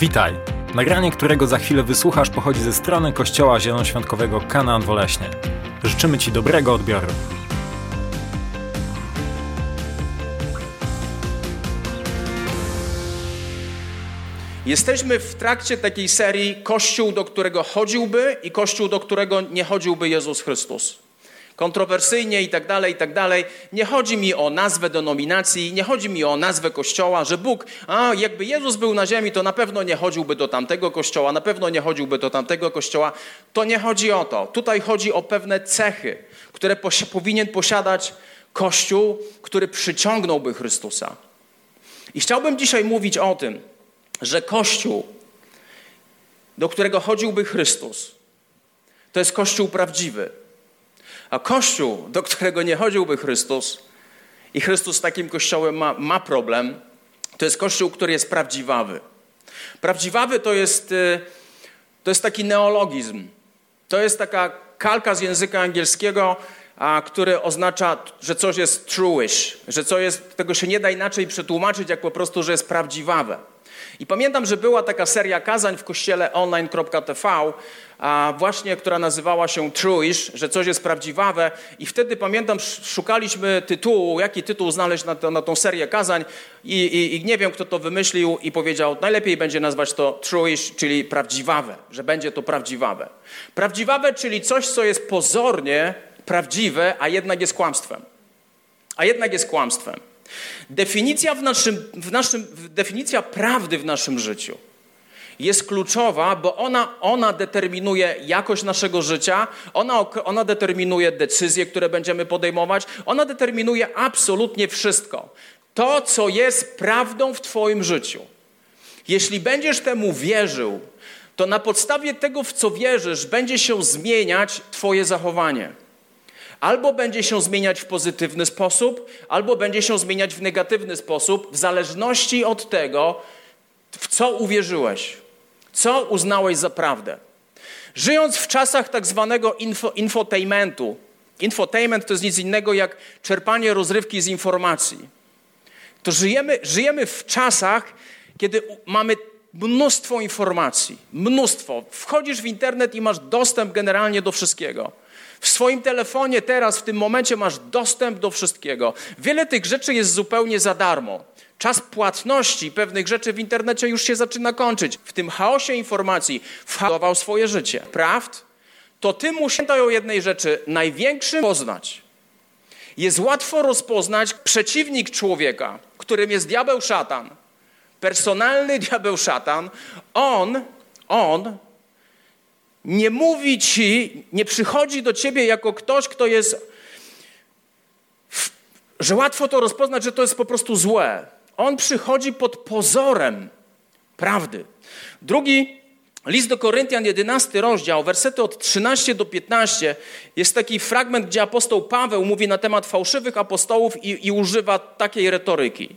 Witaj! Nagranie, którego za chwilę wysłuchasz, pochodzi ze strony Kościoła Zielonoświątkowego Kanaan Woleśnie. Życzymy Ci dobrego odbioru. Jesteśmy w trakcie takiej serii Kościół, do którego chodziłby i Kościół, do którego nie chodziłby Jezus Chrystus. Kontrowersyjnie i tak dalej, i tak dalej. Nie chodzi mi o nazwę denominacji, nie chodzi mi o nazwę kościoła, że Bóg, a jakby Jezus był na ziemi, to na pewno nie chodziłby do tamtego kościoła, na pewno nie chodziłby do tamtego kościoła. To nie chodzi o to. Tutaj chodzi o pewne cechy, które posi powinien posiadać Kościół, który przyciągnąłby Chrystusa. I chciałbym dzisiaj mówić o tym, że Kościół, do którego chodziłby Chrystus, to jest Kościół prawdziwy. A Kościół, do którego nie chodziłby Chrystus, i Chrystus z takim Kościołem ma, ma problem, to jest Kościół, który jest prawdziwawy. Prawdziwawy to jest, y, to jest taki neologizm. To jest taka kalka z języka angielskiego, a, który oznacza, że coś jest truish, że coś jest, tego się nie da inaczej przetłumaczyć, jak po prostu, że jest prawdziwawe. I pamiętam, że była taka seria kazań w kościele online.tv, a właśnie, która nazywała się Truish, że coś jest prawdziwawe. I wtedy pamiętam, szukaliśmy tytułu, jaki tytuł znaleźć na, to, na tą serię kazań I, i, i, nie wiem, kto to wymyślił i powiedział, najlepiej będzie nazwać to Truish, czyli prawdziwawe, że będzie to prawdziwawe. Prawdziwawe, czyli coś, co jest pozornie prawdziwe, a jednak jest kłamstwem. A jednak jest kłamstwem. Definicja, w naszym, w naszym, definicja prawdy w naszym życiu jest kluczowa, bo ona, ona determinuje jakość naszego życia, ona, ona determinuje decyzje, które będziemy podejmować, ona determinuje absolutnie wszystko. To, co jest prawdą w Twoim życiu. Jeśli będziesz temu wierzył, to na podstawie tego, w co wierzysz, będzie się zmieniać Twoje zachowanie. Albo będzie się zmieniać w pozytywny sposób, albo będzie się zmieniać w negatywny sposób, w zależności od tego, w co uwierzyłeś, co uznałeś za prawdę. Żyjąc w czasach tak zwanego info, infotainmentu, infotainment to jest nic innego jak czerpanie rozrywki z informacji, to żyjemy, żyjemy w czasach, kiedy mamy mnóstwo informacji, mnóstwo. Wchodzisz w internet i masz dostęp generalnie do wszystkiego. W swoim telefonie teraz, w tym momencie masz dostęp do wszystkiego. Wiele tych rzeczy jest zupełnie za darmo. Czas płatności pewnych rzeczy w internecie już się zaczyna kończyć. W tym chaosie informacji whakował swoje życie. Prawd? To ty musisz o jednej rzeczy największym poznać. Jest łatwo rozpoznać przeciwnik człowieka, którym jest diabeł szatan. Personalny diabeł szatan. On, on nie mówi ci, nie przychodzi do ciebie jako ktoś, kto jest, że łatwo to rozpoznać, że to jest po prostu złe. On przychodzi pod pozorem prawdy. Drugi list do Koryntian, 11 rozdział, wersety od 13 do 15, jest taki fragment, gdzie apostoł Paweł mówi na temat fałszywych apostołów i, i używa takiej retoryki.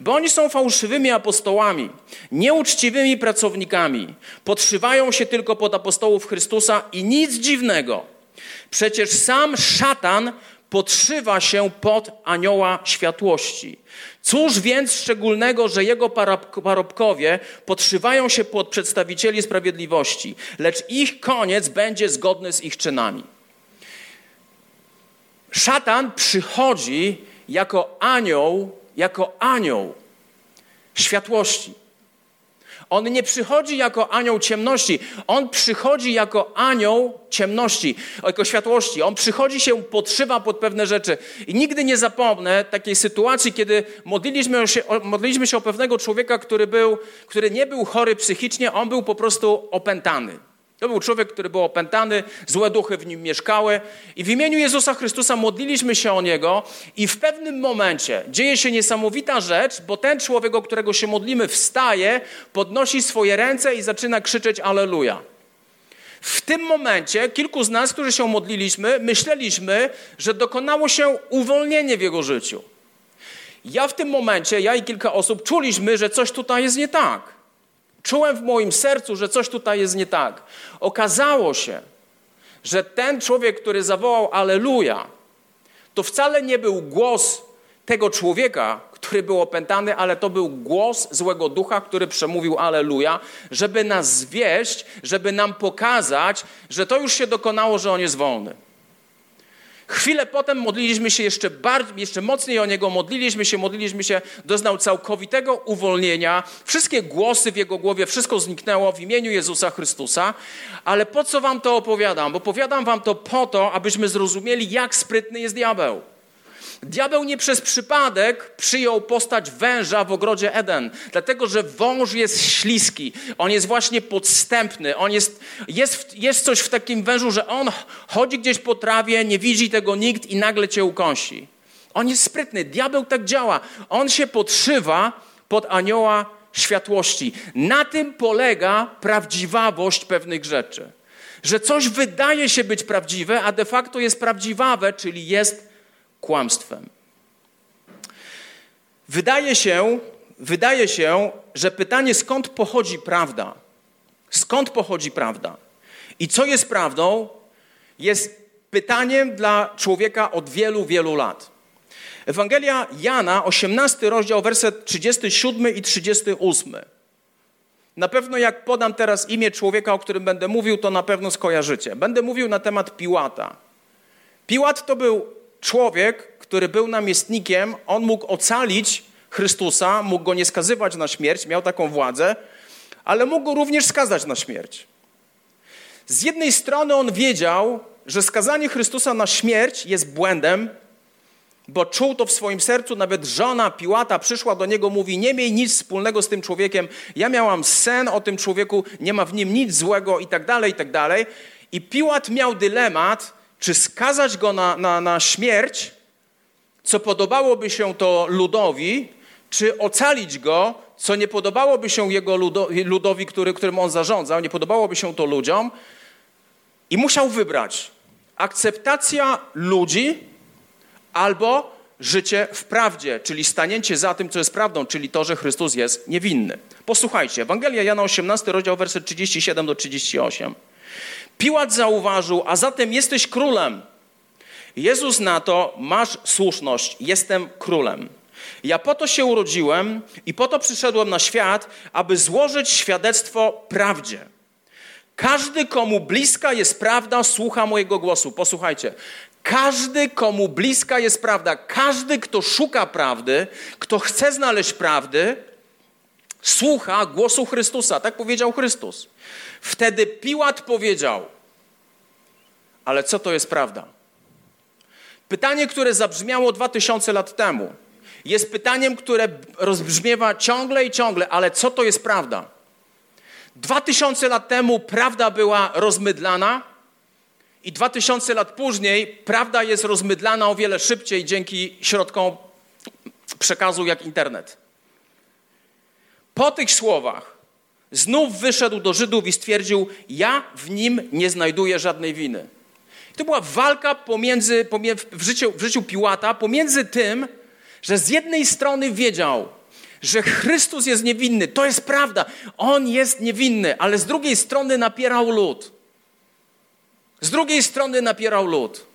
Bo oni są fałszywymi apostołami, nieuczciwymi pracownikami, podszywają się tylko pod apostołów Chrystusa i nic dziwnego. Przecież sam szatan podszywa się pod anioła światłości. Cóż więc szczególnego, że jego parobkowie podszywają się pod przedstawicieli sprawiedliwości, lecz ich koniec będzie zgodny z ich czynami. Szatan przychodzi jako anioł jako anioł światłości. On nie przychodzi jako anioł ciemności, on przychodzi jako anioł ciemności, jako światłości. On przychodzi się, podszywa pod pewne rzeczy. I nigdy nie zapomnę takiej sytuacji, kiedy modliliśmy się, modliliśmy się o pewnego człowieka, który, był, który nie był chory psychicznie, on był po prostu opętany. To był człowiek, który był opętany, złe duchy w nim mieszkały. I w imieniu Jezusa Chrystusa modliliśmy się o niego, i w pewnym momencie dzieje się niesamowita rzecz, bo ten człowiek, o którego się modlimy, wstaje, podnosi swoje ręce i zaczyna krzyczeć Aleluja. W tym momencie kilku z nas, którzy się modliliśmy, myśleliśmy, że dokonało się uwolnienie w jego życiu. Ja w tym momencie, ja i kilka osób czuliśmy, że coś tutaj jest nie tak. Czułem w moim sercu, że coś tutaj jest nie tak. Okazało się, że ten człowiek, który zawołał Aleluja, to wcale nie był głos tego człowieka, który był opętany, ale to był głos złego ducha, który przemówił Aleluja, żeby nas zwieść, żeby nam pokazać, że to już się dokonało, że on jest wolny. Chwilę potem modliliśmy się jeszcze bardziej, jeszcze mocniej o niego, modliliśmy się, modliliśmy się, doznał całkowitego uwolnienia. Wszystkie głosy w jego głowie, wszystko zniknęło w imieniu Jezusa Chrystusa. Ale po co wam to opowiadam? Bo opowiadam wam to po to, abyśmy zrozumieli, jak sprytny jest diabeł. Diabeł nie przez przypadek przyjął postać węża w ogrodzie Eden, dlatego że wąż jest śliski, on jest właśnie podstępny, on jest, jest, jest coś w takim wężu, że on chodzi gdzieś po trawie, nie widzi tego nikt i nagle cię ukąsi. On jest sprytny, diabeł tak działa. On się podszywa pod anioła światłości. Na tym polega prawdziwawość pewnych rzeczy. Że coś wydaje się być prawdziwe, a de facto jest prawdziwawe, czyli jest kłamstwem. Wydaje się, wydaje się, że pytanie skąd pochodzi prawda, skąd pochodzi prawda i co jest prawdą, jest pytaniem dla człowieka od wielu, wielu lat. Ewangelia Jana, 18 rozdział, werset 37 i 38. Na pewno jak podam teraz imię człowieka, o którym będę mówił, to na pewno skojarzycie. Będę mówił na temat Piłata. Piłat to był człowiek, który był namiestnikiem, on mógł ocalić Chrystusa, mógł go nie skazywać na śmierć, miał taką władzę, ale mógł go również skazać na śmierć. Z jednej strony on wiedział, że skazanie Chrystusa na śmierć jest błędem, bo czuł to w swoim sercu, nawet żona Piłata przyszła do niego, mówi: Nie miej nic wspólnego z tym człowiekiem. Ja miałam sen o tym człowieku, nie ma w nim nic złego, i tak dalej, i tak dalej. I Piłat miał dylemat, czy skazać go na, na, na śmierć, co podobałoby się to ludowi, czy ocalić go, co nie podobałoby się jego ludowi, który, którym on zarządzał, nie podobałoby się to ludziom. I musiał wybrać akceptacja ludzi albo życie w prawdzie, czyli stanięcie za tym, co jest prawdą, czyli to, że Chrystus jest niewinny. Posłuchajcie, Ewangelia Jana 18, rozdział, werset 37 do 38. Piłat zauważył, a zatem jesteś królem. Jezus na to, masz słuszność, jestem królem. Ja po to się urodziłem i po to przyszedłem na świat, aby złożyć świadectwo prawdzie. Każdy, komu bliska jest prawda, słucha mojego głosu. Posłuchajcie. Każdy, komu bliska jest prawda, każdy, kto szuka prawdy, kto chce znaleźć prawdy, słucha głosu Chrystusa. Tak powiedział Chrystus. Wtedy Piłat powiedział: Ale co to jest prawda? Pytanie, które zabrzmiało dwa tysiące lat temu, jest pytaniem, które rozbrzmiewa ciągle i ciągle, ale co to jest prawda? Dwa tysiące lat temu prawda była rozmydlana, i dwa tysiące lat później prawda jest rozmydlana o wiele szybciej dzięki środkom przekazu jak internet. Po tych słowach znów wyszedł do Żydów i stwierdził: Ja w nim nie znajduję żadnej winy. I to była walka pomiędzy, w, życiu, w życiu Piłata pomiędzy tym, że z jednej strony wiedział, że Chrystus jest niewinny, to jest prawda, on jest niewinny, ale z drugiej strony napierał lud. Z drugiej strony napierał lud.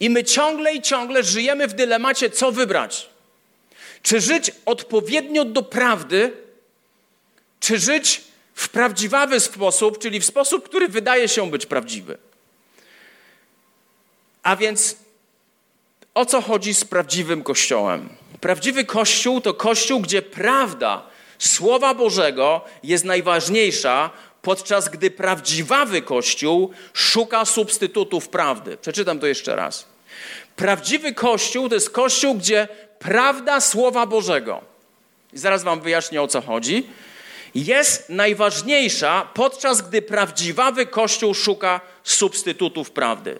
I my ciągle i ciągle żyjemy w dylemacie, co wybrać. Czy żyć odpowiednio do prawdy, czy żyć w prawdziwy sposób, czyli w sposób, który wydaje się być prawdziwy. A więc o co chodzi z prawdziwym Kościołem? Prawdziwy Kościół to Kościół, gdzie prawda Słowa Bożego jest najważniejsza, podczas gdy prawdziwawy Kościół szuka substytutów prawdy. Przeczytam to jeszcze raz. Prawdziwy Kościół to jest Kościół, gdzie prawda Słowa Bożego, i zaraz Wam wyjaśnię o co chodzi, jest najważniejsza, podczas gdy prawdziwawy Kościół szuka substytutów prawdy.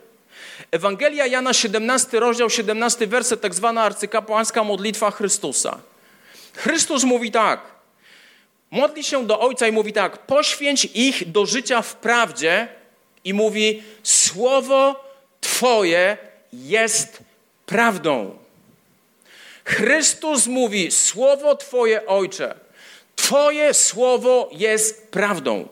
Ewangelia Jana 17, rozdział 17, werset, tak zwana arcykapłańska modlitwa Chrystusa. Chrystus mówi tak, modli się do Ojca i mówi tak, poświęć ich do życia w prawdzie i mówi, słowo Twoje jest prawdą. Chrystus mówi, słowo Twoje, Ojcze, Twoje słowo jest prawdą.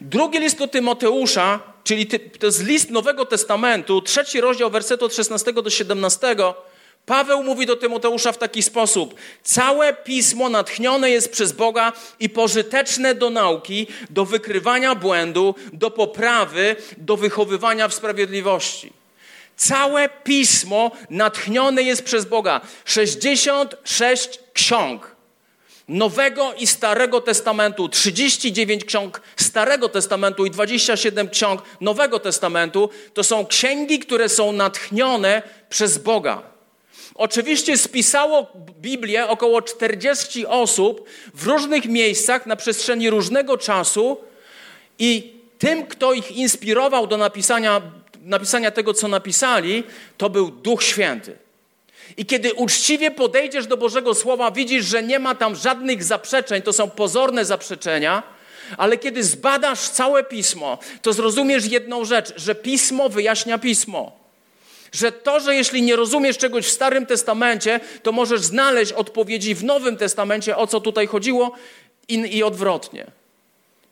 Drugi list do Tymoteusza, czyli to jest list Nowego Testamentu, trzeci rozdział, werset od 16 do 17, Paweł mówi do Tymoteusza w taki sposób: Całe pismo natchnione jest przez Boga i pożyteczne do nauki, do wykrywania błędu, do poprawy, do wychowywania w sprawiedliwości. Całe pismo natchnione jest przez Boga. 66 ksiąg Nowego i Starego Testamentu, 39 ksiąg Starego Testamentu i 27 ksiąg Nowego Testamentu to są księgi, które są natchnione przez Boga. Oczywiście spisało Biblię około 40 osób w różnych miejscach na przestrzeni różnego czasu i tym, kto ich inspirował do napisania, napisania tego, co napisali, to był Duch Święty. I kiedy uczciwie podejdziesz do Bożego Słowa, widzisz, że nie ma tam żadnych zaprzeczeń, to są pozorne zaprzeczenia, ale kiedy zbadasz całe pismo, to zrozumiesz jedną rzecz, że pismo wyjaśnia pismo. Że to, że jeśli nie rozumiesz czegoś w Starym Testamencie, to możesz znaleźć odpowiedzi w Nowym Testamencie, o co tutaj chodziło, i, i odwrotnie.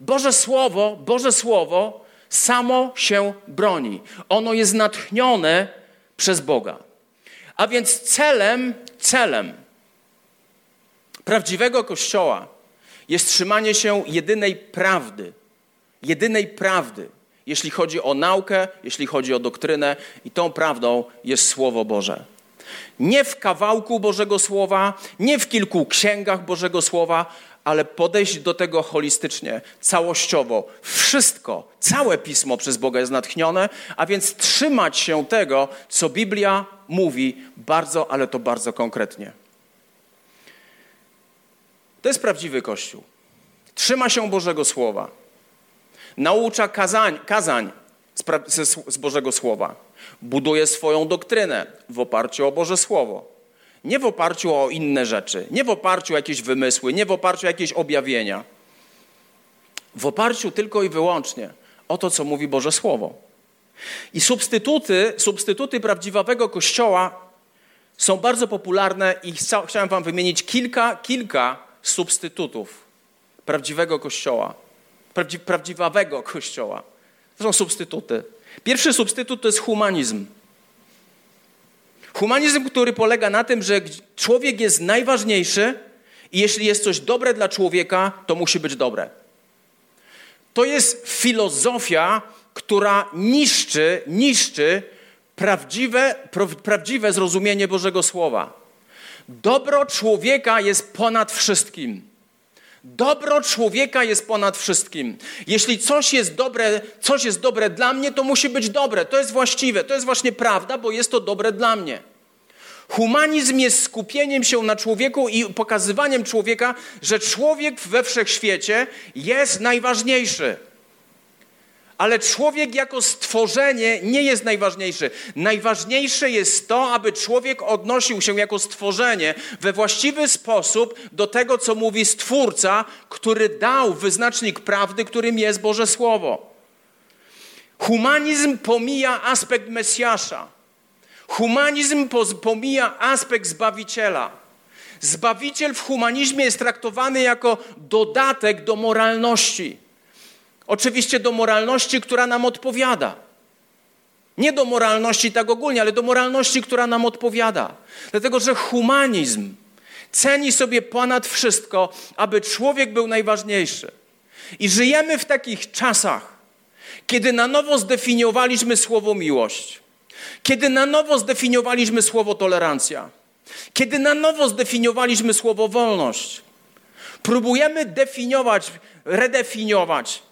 Boże Słowo, Boże Słowo samo się broni. Ono jest natchnione przez Boga. A więc celem, celem prawdziwego Kościoła jest trzymanie się jedynej prawdy. Jedynej prawdy, jeśli chodzi o naukę, jeśli chodzi o doktrynę, i tą prawdą jest Słowo Boże. Nie w kawałku Bożego Słowa, nie w kilku księgach Bożego Słowa, ale podejść do tego holistycznie, całościowo. Wszystko, całe pismo przez Boga jest natchnione, a więc trzymać się tego, co Biblia mówi bardzo, ale to bardzo konkretnie. To jest prawdziwy Kościół. Trzyma się Bożego Słowa. Naucza kazań, kazań z, z Bożego Słowa. Buduje swoją doktrynę w oparciu o Boże Słowo. Nie w oparciu o inne rzeczy, nie w oparciu o jakieś wymysły, nie w oparciu o jakieś objawienia. W oparciu tylko i wyłącznie o to, co mówi Boże Słowo. I substytuty, substytuty prawdziwego Kościoła są bardzo popularne i chciałem Wam wymienić kilka, kilka substytutów prawdziwego Kościoła, prawdzi, prawdziwego Kościoła. To są substytuty. Pierwszy substytut to jest humanizm. Humanizm, który polega na tym, że człowiek jest najważniejszy i jeśli jest coś dobre dla człowieka, to musi być dobre. To jest filozofia, która niszczy, niszczy prawdziwe, prawdziwe zrozumienie Bożego Słowa. Dobro człowieka jest ponad wszystkim. Dobro człowieka jest ponad wszystkim. Jeśli coś jest dobre, coś jest dobre dla mnie, to musi być dobre. To jest właściwe, to jest właśnie prawda, bo jest to dobre dla mnie. Humanizm jest skupieniem się na człowieku i pokazywaniem człowieka, że człowiek we wszechświecie jest najważniejszy. Ale człowiek jako stworzenie nie jest najważniejszy. Najważniejsze jest to, aby człowiek odnosił się jako stworzenie we właściwy sposób do tego, co mówi Stwórca, który dał wyznacznik prawdy, którym jest Boże Słowo. Humanizm pomija aspekt Mesjasza. Humanizm pomija aspekt Zbawiciela. Zbawiciel w humanizmie jest traktowany jako dodatek do moralności. Oczywiście do moralności, która nam odpowiada. Nie do moralności tak ogólnie, ale do moralności, która nam odpowiada. Dlatego, że humanizm ceni sobie ponad wszystko, aby człowiek był najważniejszy. I żyjemy w takich czasach, kiedy na nowo zdefiniowaliśmy słowo miłość, kiedy na nowo zdefiniowaliśmy słowo tolerancja, kiedy na nowo zdefiniowaliśmy słowo wolność. Próbujemy definiować, redefiniować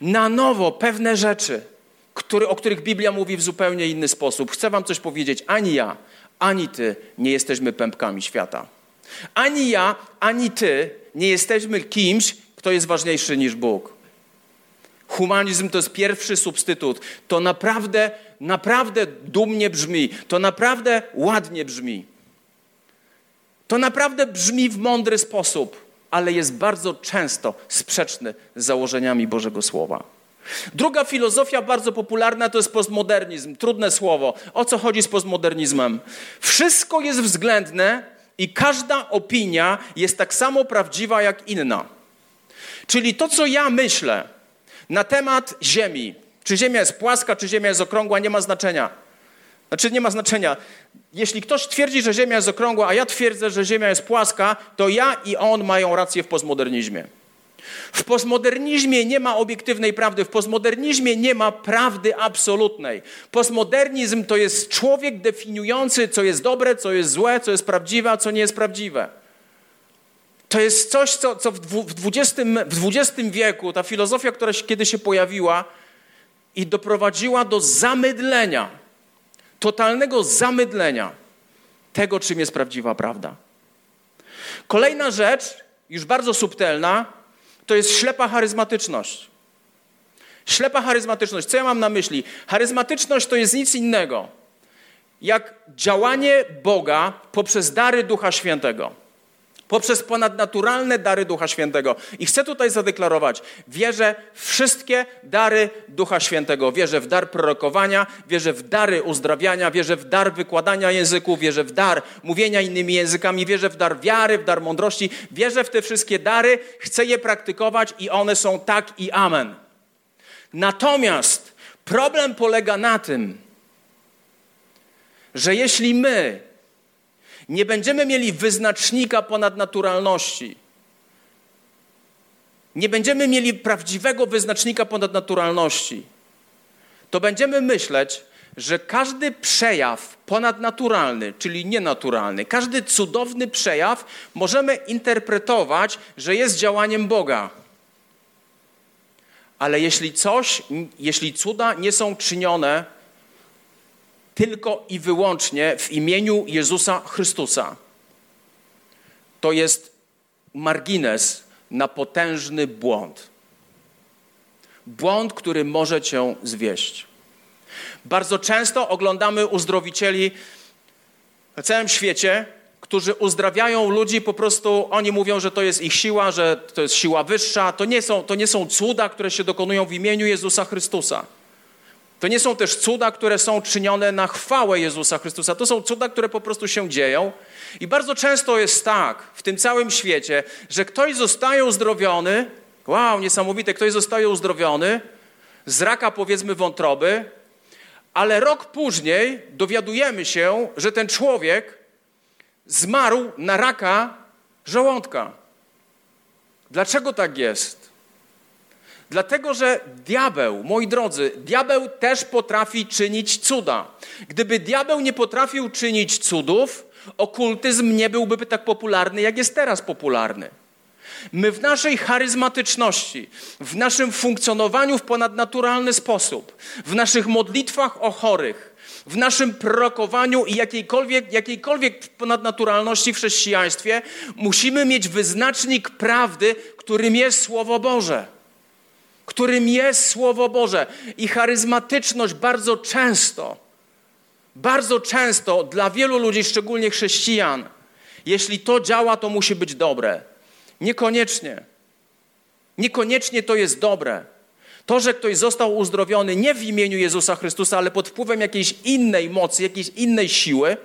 na nowo pewne rzeczy, które, o których Biblia mówi w zupełnie inny sposób. Chcę Wam coś powiedzieć. Ani ja, ani Ty nie jesteśmy pępkami świata. Ani ja, ani Ty nie jesteśmy kimś, kto jest ważniejszy niż Bóg. Humanizm to jest pierwszy substytut. To naprawdę, naprawdę dumnie brzmi. To naprawdę ładnie brzmi. To naprawdę brzmi w mądry sposób ale jest bardzo często sprzeczny z założeniami Bożego Słowa. Druga filozofia bardzo popularna to jest postmodernizm. Trudne słowo. O co chodzi z postmodernizmem? Wszystko jest względne i każda opinia jest tak samo prawdziwa jak inna. Czyli to, co ja myślę na temat Ziemi, czy Ziemia jest płaska, czy Ziemia jest okrągła, nie ma znaczenia. Znaczy nie ma znaczenia. Jeśli ktoś twierdzi, że Ziemia jest okrągła, a ja twierdzę, że Ziemia jest płaska, to ja i on mają rację w postmodernizmie. W postmodernizmie nie ma obiektywnej prawdy, w postmodernizmie nie ma prawdy absolutnej. Postmodernizm to jest człowiek definiujący, co jest dobre, co jest złe, co jest prawdziwe, a co nie jest prawdziwe. To jest coś, co, co w, XX, w XX wieku, ta filozofia, która się, kiedy się pojawiła i doprowadziła do zamydlenia, totalnego zamydlenia tego, czym jest prawdziwa prawda. Kolejna rzecz, już bardzo subtelna, to jest ślepa charyzmatyczność. Ślepa charyzmatyczność. Co ja mam na myśli? Charyzmatyczność to jest nic innego jak działanie Boga poprzez dary Ducha Świętego. Poprzez ponadnaturalne dary Ducha Świętego. I chcę tutaj zadeklarować, wierzę w wszystkie dary Ducha Świętego. Wierzę w dar prorokowania, wierzę w dary uzdrawiania, wierzę w dar wykładania języków, wierzę w dar mówienia innymi językami, wierzę w dar wiary, w dar mądrości. Wierzę w te wszystkie dary, chcę je praktykować i one są tak i amen. Natomiast problem polega na tym, że jeśli my nie będziemy mieli wyznacznika ponadnaturalności, nie będziemy mieli prawdziwego wyznacznika ponadnaturalności, to będziemy myśleć, że każdy przejaw ponadnaturalny, czyli nienaturalny, każdy cudowny przejaw możemy interpretować, że jest działaniem Boga. Ale jeśli coś, jeśli cuda nie są czynione tylko i wyłącznie w imieniu Jezusa Chrystusa. To jest margines na potężny błąd. Błąd, który może cię zwieść. Bardzo często oglądamy uzdrowicieli na całym świecie, którzy uzdrawiają ludzi, po prostu oni mówią, że to jest ich siła, że to jest siła wyższa. To nie są, to nie są cuda, które się dokonują w imieniu Jezusa Chrystusa. To nie są też cuda, które są czynione na chwałę Jezusa Chrystusa. To są cuda, które po prostu się dzieją. I bardzo często jest tak w tym całym świecie, że ktoś zostaje uzdrowiony, wow, niesamowite, ktoś zostaje uzdrowiony z raka powiedzmy wątroby, ale rok później dowiadujemy się, że ten człowiek zmarł na raka żołądka. Dlaczego tak jest? Dlatego, że diabeł, moi drodzy, diabeł też potrafi czynić cuda. Gdyby diabeł nie potrafił czynić cudów, okultyzm nie byłby tak popularny, jak jest teraz popularny. My w naszej charyzmatyczności, w naszym funkcjonowaniu w ponadnaturalny sposób, w naszych modlitwach o chorych, w naszym prorokowaniu i jakiejkolwiek, jakiejkolwiek ponadnaturalności w chrześcijaństwie, musimy mieć wyznacznik prawdy, którym jest Słowo Boże którym jest Słowo Boże. I charyzmatyczność bardzo często, bardzo często dla wielu ludzi, szczególnie chrześcijan, jeśli to działa, to musi być dobre. Niekoniecznie. Niekoniecznie to jest dobre. To, że ktoś został uzdrowiony nie w imieniu Jezusa Chrystusa, ale pod wpływem jakiejś innej mocy, jakiejś innej siły,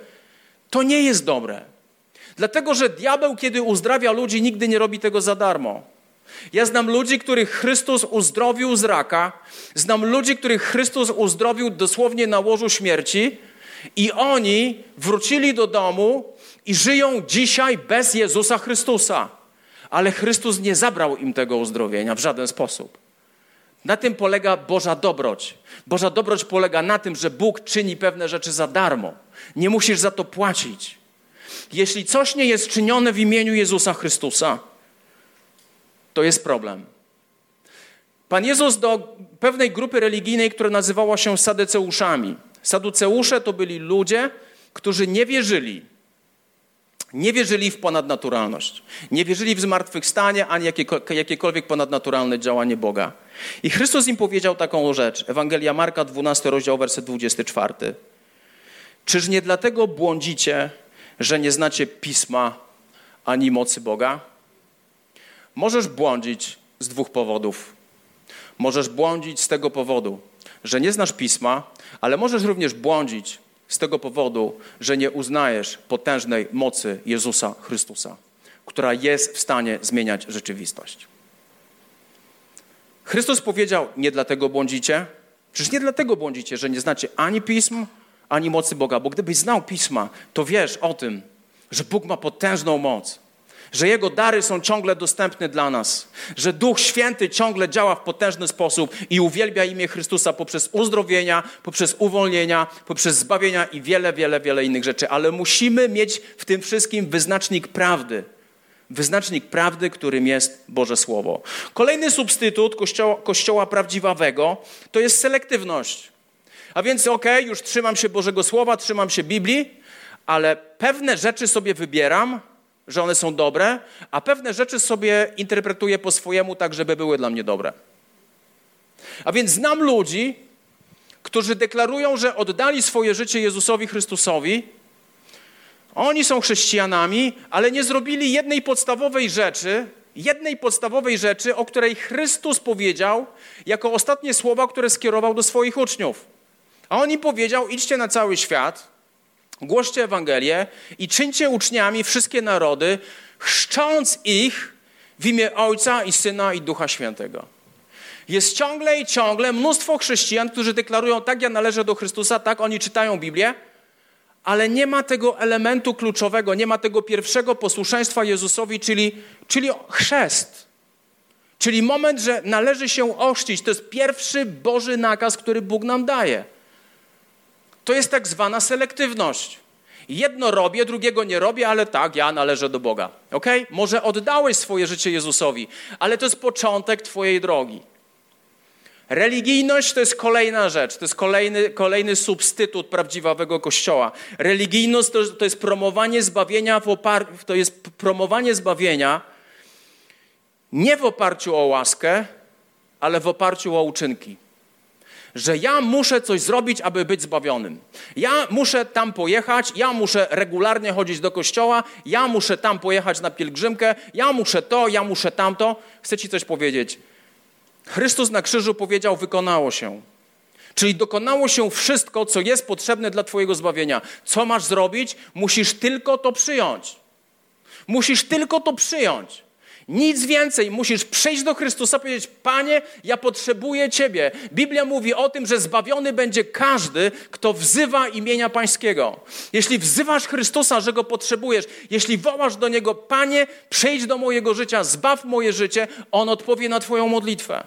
to nie jest dobre. Dlatego, że diabeł, kiedy uzdrawia ludzi, nigdy nie robi tego za darmo. Ja znam ludzi, których Chrystus uzdrowił z raka, znam ludzi, których Chrystus uzdrowił dosłownie na łożu śmierci i oni wrócili do domu i żyją dzisiaj bez Jezusa Chrystusa. Ale Chrystus nie zabrał im tego uzdrowienia w żaden sposób. Na tym polega Boża dobroć. Boża dobroć polega na tym, że Bóg czyni pewne rzeczy za darmo. Nie musisz za to płacić. Jeśli coś nie jest czynione w imieniu Jezusa Chrystusa, to jest problem. Pan Jezus do pewnej grupy religijnej, która nazywała się Sadyceuszami. Saduceusze to byli ludzie, którzy nie wierzyli. Nie wierzyli w ponadnaturalność. Nie wierzyli w zmartwychwstanie ani jakiekolwiek ponadnaturalne działanie Boga. I Chrystus im powiedział taką rzecz. Ewangelia Marka, 12 rozdział, werset 24. Czyż nie dlatego błądzicie, że nie znacie pisma ani mocy Boga? Możesz błądzić z dwóch powodów. Możesz błądzić z tego powodu, że nie znasz pisma, ale możesz również błądzić z tego powodu, że nie uznajesz potężnej mocy Jezusa Chrystusa, która jest w stanie zmieniać rzeczywistość. Chrystus powiedział: Nie dlatego błądzicie. Przecież nie dlatego błądzicie, że nie znacie ani pism, ani mocy Boga. Bo gdybyś znał pisma, to wiesz o tym, że Bóg ma potężną moc że Jego dary są ciągle dostępne dla nas, że Duch Święty ciągle działa w potężny sposób i uwielbia imię Chrystusa poprzez uzdrowienia, poprzez uwolnienia, poprzez zbawienia i wiele, wiele, wiele innych rzeczy. Ale musimy mieć w tym wszystkim wyznacznik prawdy. Wyznacznik prawdy, którym jest Boże Słowo. Kolejny substytut kościoła, kościoła prawdziwego to jest selektywność. A więc, okej, okay, już trzymam się Bożego Słowa, trzymam się Biblii, ale pewne rzeczy sobie wybieram, że one są dobre, a pewne rzeczy sobie interpretuję po swojemu, tak żeby były dla mnie dobre. A więc znam ludzi, którzy deklarują, że oddali swoje życie Jezusowi Chrystusowi. Oni są chrześcijanami, ale nie zrobili jednej podstawowej rzeczy, jednej podstawowej rzeczy, o której Chrystus powiedział jako ostatnie słowa, które skierował do swoich uczniów. A on im powiedział: idźcie na cały świat Głoście Ewangelię i czyńcie uczniami wszystkie narody, chrzcząc ich w imię Ojca i Syna i Ducha Świętego. Jest ciągle i ciągle mnóstwo chrześcijan, którzy deklarują, tak ja należę do Chrystusa, tak oni czytają Biblię, ale nie ma tego elementu kluczowego, nie ma tego pierwszego posłuszeństwa Jezusowi, czyli, czyli chrzest. Czyli moment, że należy się ochrzcić. To jest pierwszy Boży nakaz, który Bóg nam daje. To jest tak zwana selektywność. Jedno robię, drugiego nie robię, ale tak, ja należę do Boga. Ok? Może oddałeś swoje życie Jezusowi, ale to jest początek Twojej drogi. Religijność to jest kolejna rzecz, to jest kolejny, kolejny substytut prawdziwego kościoła. Religijność to, to jest promowanie zbawienia w opar- to jest promowanie zbawienia nie w oparciu o łaskę, ale w oparciu o uczynki że ja muszę coś zrobić, aby być zbawionym. Ja muszę tam pojechać, ja muszę regularnie chodzić do kościoła, ja muszę tam pojechać na pielgrzymkę, ja muszę to, ja muszę tamto. Chcę ci coś powiedzieć. Chrystus na krzyżu powiedział: Wykonało się. Czyli dokonało się wszystko, co jest potrzebne dla Twojego zbawienia. Co masz zrobić? Musisz tylko to przyjąć. Musisz tylko to przyjąć. Nic więcej, musisz przyjść do Chrystusa, powiedzieć: Panie, ja potrzebuję Ciebie. Biblia mówi o tym, że zbawiony będzie każdy, kto wzywa imienia Pańskiego. Jeśli wzywasz Chrystusa, że go potrzebujesz, jeśli wołasz do niego: Panie, przyjdź do mojego życia, zbaw moje życie, on odpowie na Twoją modlitwę.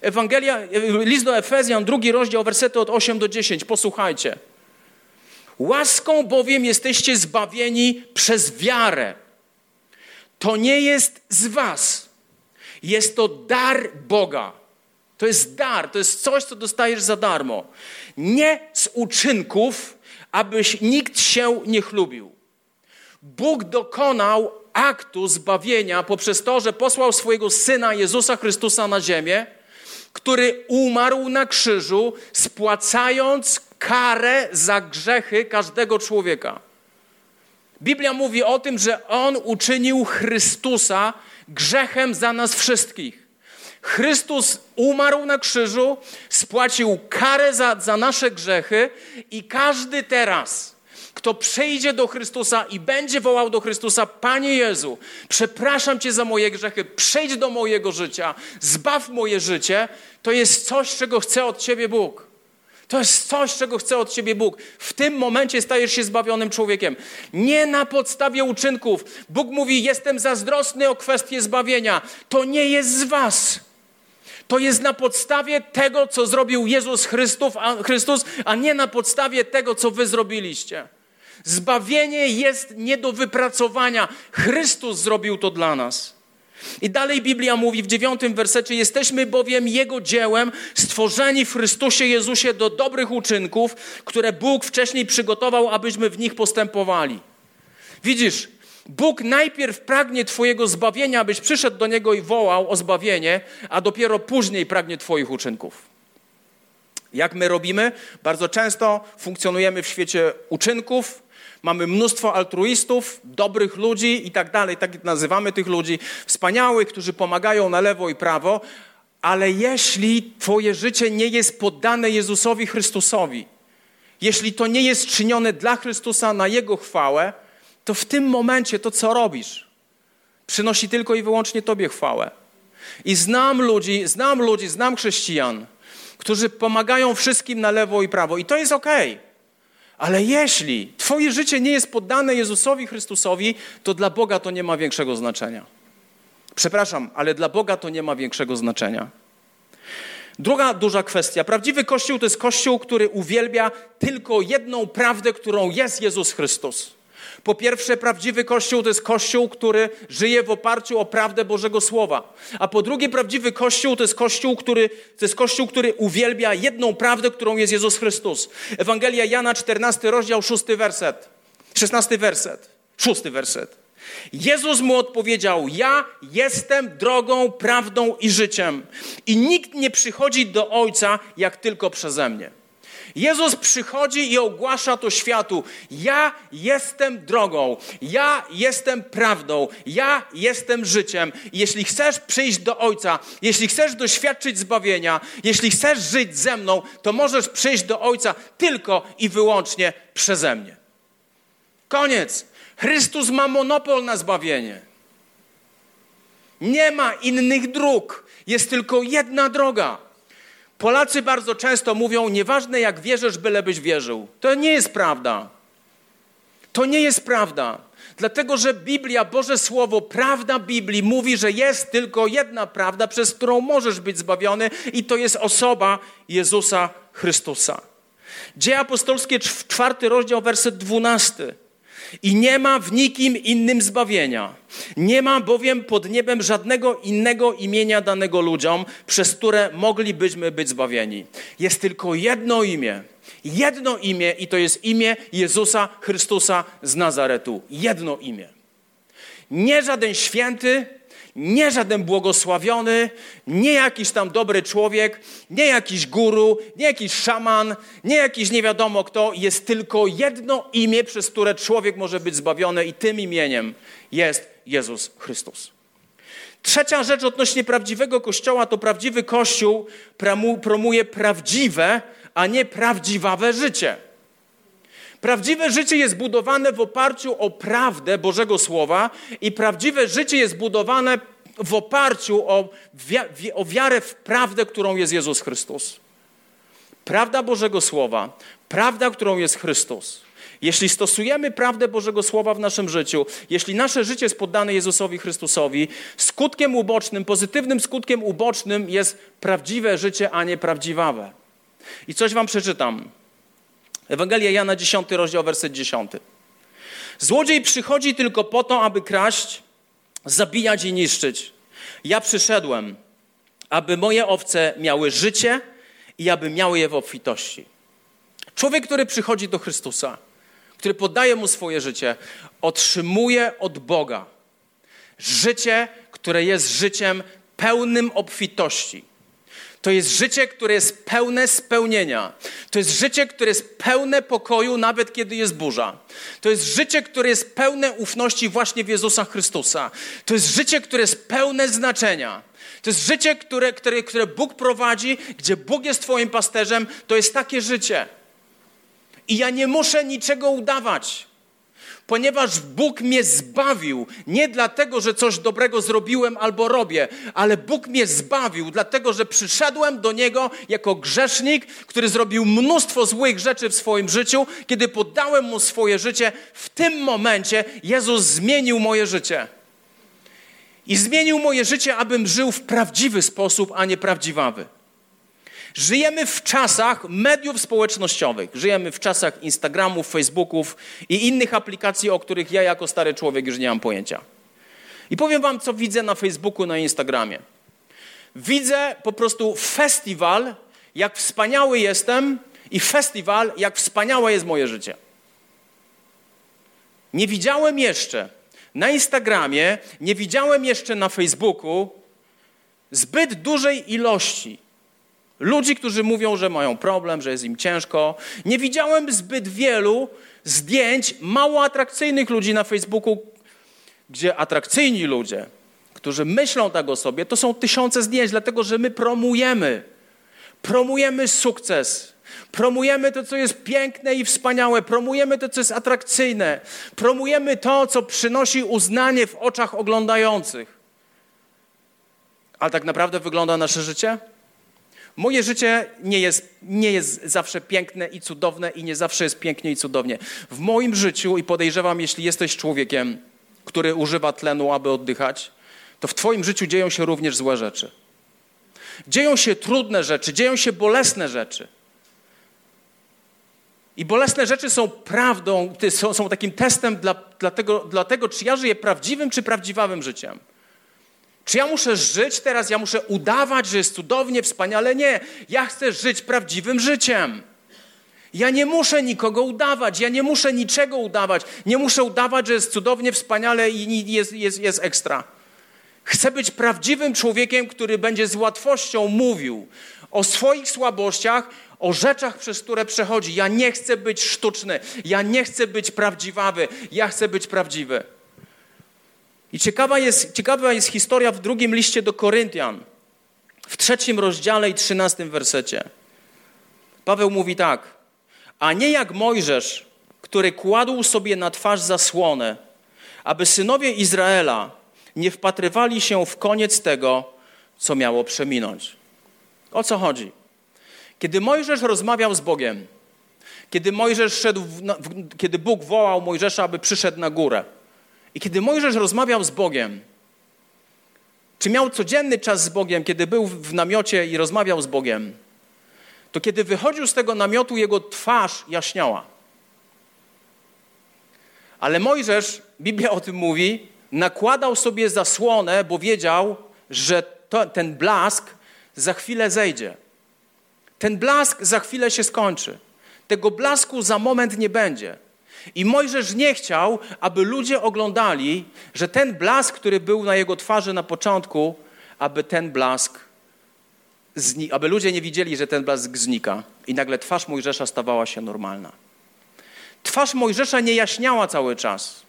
Ewangelia, list do Efezjan, drugi rozdział, wersety od 8 do 10. Posłuchajcie. Łaską bowiem jesteście zbawieni przez wiarę. To nie jest z Was. Jest to dar Boga. To jest dar, to jest coś, co dostajesz za darmo. Nie z uczynków, abyś nikt się nie chlubił. Bóg dokonał aktu zbawienia poprzez to, że posłał swojego syna Jezusa Chrystusa na ziemię, który umarł na krzyżu, spłacając karę za grzechy każdego człowieka. Biblia mówi o tym, że On uczynił Chrystusa grzechem za nas wszystkich. Chrystus umarł na krzyżu, spłacił karę za, za nasze grzechy i każdy teraz, kto przyjdzie do Chrystusa i będzie wołał do Chrystusa, Panie Jezu, przepraszam Cię za moje grzechy, przejdź do mojego życia, zbaw moje życie, to jest coś, czego chce od Ciebie Bóg. To jest coś, czego chce od ciebie Bóg. W tym momencie stajesz się zbawionym człowiekiem. Nie na podstawie uczynków. Bóg mówi: Jestem zazdrosny o kwestię zbawienia. To nie jest z Was. To jest na podstawie tego, co zrobił Jezus a, Chrystus, a nie na podstawie tego, co Wy zrobiliście. Zbawienie jest nie do wypracowania. Chrystus zrobił to dla nas. I dalej Biblia mówi w dziewiątym wersecie: Jesteśmy bowiem Jego dziełem, stworzeni w Chrystusie Jezusie do dobrych uczynków, które Bóg wcześniej przygotował, abyśmy w nich postępowali. Widzisz, Bóg najpierw pragnie Twojego zbawienia, abyś przyszedł do Niego i wołał o zbawienie, a dopiero później pragnie Twoich uczynków. Jak my robimy? Bardzo często funkcjonujemy w świecie uczynków, Mamy mnóstwo altruistów, dobrych ludzi i tak dalej, tak nazywamy tych ludzi, wspaniałych, którzy pomagają na lewo i prawo, ale jeśli Twoje życie nie jest poddane Jezusowi Chrystusowi, jeśli to nie jest czynione dla Chrystusa na Jego chwałę, to w tym momencie to, co robisz, przynosi tylko i wyłącznie Tobie chwałę. I znam ludzi, znam ludzi, znam chrześcijan, którzy pomagają wszystkim na lewo i prawo. I to jest okej. Okay. Ale jeśli Twoje życie nie jest poddane Jezusowi Chrystusowi, to dla Boga to nie ma większego znaczenia. Przepraszam, ale dla Boga to nie ma większego znaczenia. Druga duża kwestia. Prawdziwy Kościół to jest Kościół, który uwielbia tylko jedną prawdę, którą jest Jezus Chrystus. Po pierwsze, prawdziwy Kościół to jest Kościół, który żyje w oparciu o prawdę Bożego Słowa. A po drugie, prawdziwy Kościół to jest Kościół, który, to jest Kościół, który uwielbia jedną prawdę, którą jest Jezus Chrystus. Ewangelia Jana, 14 rozdział, 6 werset. 16 werset. 6 werset. Jezus mu odpowiedział: Ja jestem drogą, prawdą i życiem. I nikt nie przychodzi do Ojca, jak tylko przeze mnie. Jezus przychodzi i ogłasza to światu: Ja jestem drogą, ja jestem prawdą, ja jestem życiem. jeśli chcesz przyjść do Ojca, jeśli chcesz doświadczyć zbawienia, jeśli chcesz żyć ze mną, to możesz przyjść do Ojca tylko i wyłącznie przeze mnie. Koniec. Chrystus ma monopol na zbawienie. Nie ma innych dróg. Jest tylko jedna droga. Polacy bardzo często mówią: Nieważne jak wierzysz, bylebyś wierzył. To nie jest prawda. To nie jest prawda. Dlatego, że Biblia, Boże Słowo, prawda Biblii mówi, że jest tylko jedna prawda, przez którą możesz być zbawiony, i to jest osoba Jezusa Chrystusa. Dzieje apostolskie, czwarty rozdział, werset dwunasty. I nie ma w nikim innym zbawienia. Nie ma bowiem pod niebem żadnego innego imienia danego ludziom, przez które moglibyśmy być zbawieni. Jest tylko jedno imię. Jedno imię i to jest imię Jezusa Chrystusa z Nazaretu. Jedno imię. Nie żaden święty, nie żaden błogosławiony, nie jakiś tam dobry człowiek, nie jakiś guru, nie jakiś szaman, nie jakiś nie wiadomo kto. Jest tylko jedno imię, przez które człowiek może być zbawiony, i tym imieniem jest Jezus Chrystus. Trzecia rzecz odnośnie prawdziwego kościoła to prawdziwy kościół promuje prawdziwe, a nie prawdziwawe życie. Prawdziwe życie jest budowane w oparciu o prawdę Bożego Słowa i prawdziwe życie jest budowane w oparciu o, wi- o wiarę w prawdę, którą jest Jezus Chrystus. Prawda Bożego Słowa, prawda, którą jest Chrystus. Jeśli stosujemy prawdę Bożego Słowa w naszym życiu, jeśli nasze życie jest poddane Jezusowi Chrystusowi, skutkiem ubocznym, pozytywnym skutkiem ubocznym jest prawdziwe życie, a nie prawdziwawe. I coś wam przeczytam. Ewangelia Jana 10, rozdział, werset 10. Złodziej przychodzi tylko po to, aby kraść, zabijać i niszczyć. Ja przyszedłem, aby moje owce miały życie i aby miały je w obfitości. Człowiek, który przychodzi do Chrystusa, który poddaje mu swoje życie, otrzymuje od Boga życie, które jest życiem pełnym obfitości. To jest życie, które jest pełne spełnienia. To jest życie, które jest pełne pokoju, nawet kiedy jest burza. To jest życie, które jest pełne ufności właśnie w Jezusa Chrystusa. To jest życie, które jest pełne znaczenia. To jest życie, które, które, które Bóg prowadzi, gdzie Bóg jest Twoim pasterzem. To jest takie życie. I ja nie muszę niczego udawać ponieważ Bóg mnie zbawił. Nie dlatego, że coś dobrego zrobiłem albo robię, ale Bóg mnie zbawił, dlatego, że przyszedłem do Niego jako grzesznik, który zrobił mnóstwo złych rzeczy w swoim życiu. Kiedy poddałem Mu swoje życie, w tym momencie Jezus zmienił moje życie. I zmienił moje życie, abym żył w prawdziwy sposób, a nie prawdziwawy. Żyjemy w czasach mediów społecznościowych, żyjemy w czasach Instagramów, Facebooków i innych aplikacji, o których ja jako stary człowiek już nie mam pojęcia. I powiem wam, co widzę na Facebooku, na Instagramie. Widzę po prostu festiwal, jak wspaniały jestem i festiwal, jak wspaniałe jest moje życie. Nie widziałem jeszcze na Instagramie, nie widziałem jeszcze na Facebooku zbyt dużej ilości Ludzi, którzy mówią, że mają problem, że jest im ciężko. Nie widziałem zbyt wielu zdjęć mało atrakcyjnych ludzi na Facebooku, gdzie atrakcyjni ludzie, którzy myślą tak o sobie, to są tysiące zdjęć, dlatego że my promujemy. Promujemy sukces. Promujemy to, co jest piękne i wspaniałe. Promujemy to, co jest atrakcyjne. Promujemy to, co przynosi uznanie w oczach oglądających. Ale tak naprawdę wygląda nasze życie? Moje życie nie jest, nie jest zawsze piękne i cudowne i nie zawsze jest pięknie i cudownie. W moim życiu i podejrzewam, jeśli jesteś człowiekiem, który używa tlenu, aby oddychać, to w Twoim życiu dzieją się również złe rzeczy. Dzieją się trudne rzeczy, dzieją się bolesne rzeczy. I bolesne rzeczy są prawdą, są, są takim testem dla, dla, tego, dla tego, czy ja żyję prawdziwym czy prawdziwym życiem. Czy ja muszę żyć teraz, ja muszę udawać, że jest cudownie, wspaniale? Nie. Ja chcę żyć prawdziwym życiem. Ja nie muszę nikogo udawać, ja nie muszę niczego udawać. Nie muszę udawać, że jest cudownie, wspaniale i jest, jest, jest ekstra. Chcę być prawdziwym człowiekiem, który będzie z łatwością mówił o swoich słabościach, o rzeczach, przez które przechodzi. Ja nie chcę być sztuczny, ja nie chcę być prawdziwawy, ja chcę być prawdziwy. I ciekawa jest, ciekawa jest historia w drugim liście do Koryntian, w trzecim rozdziale i trzynastym wersecie. Paweł mówi tak, a nie jak Mojżesz, który kładł sobie na twarz zasłonę, aby synowie Izraela nie wpatrywali się w koniec tego, co miało przeminąć. O co chodzi? Kiedy Mojżesz rozmawiał z Bogiem, kiedy Mojżesz szedł, w, kiedy Bóg wołał Mojżesza, aby przyszedł na górę, i kiedy Mojżesz rozmawiał z Bogiem, czy miał codzienny czas z Bogiem, kiedy był w namiocie i rozmawiał z Bogiem, to kiedy wychodził z tego namiotu, jego twarz jaśniała. Ale Mojżesz, Biblia o tym mówi, nakładał sobie zasłonę, bo wiedział, że to, ten blask za chwilę zejdzie. Ten blask za chwilę się skończy. Tego blasku za moment nie będzie. I Mojżesz nie chciał, aby ludzie oglądali, że ten blask, który był na jego twarzy na początku, aby ten blask, aby ludzie nie widzieli, że ten blask znika. I nagle twarz Mojżesza stawała się normalna. Twarz Mojżesza nie jaśniała cały czas.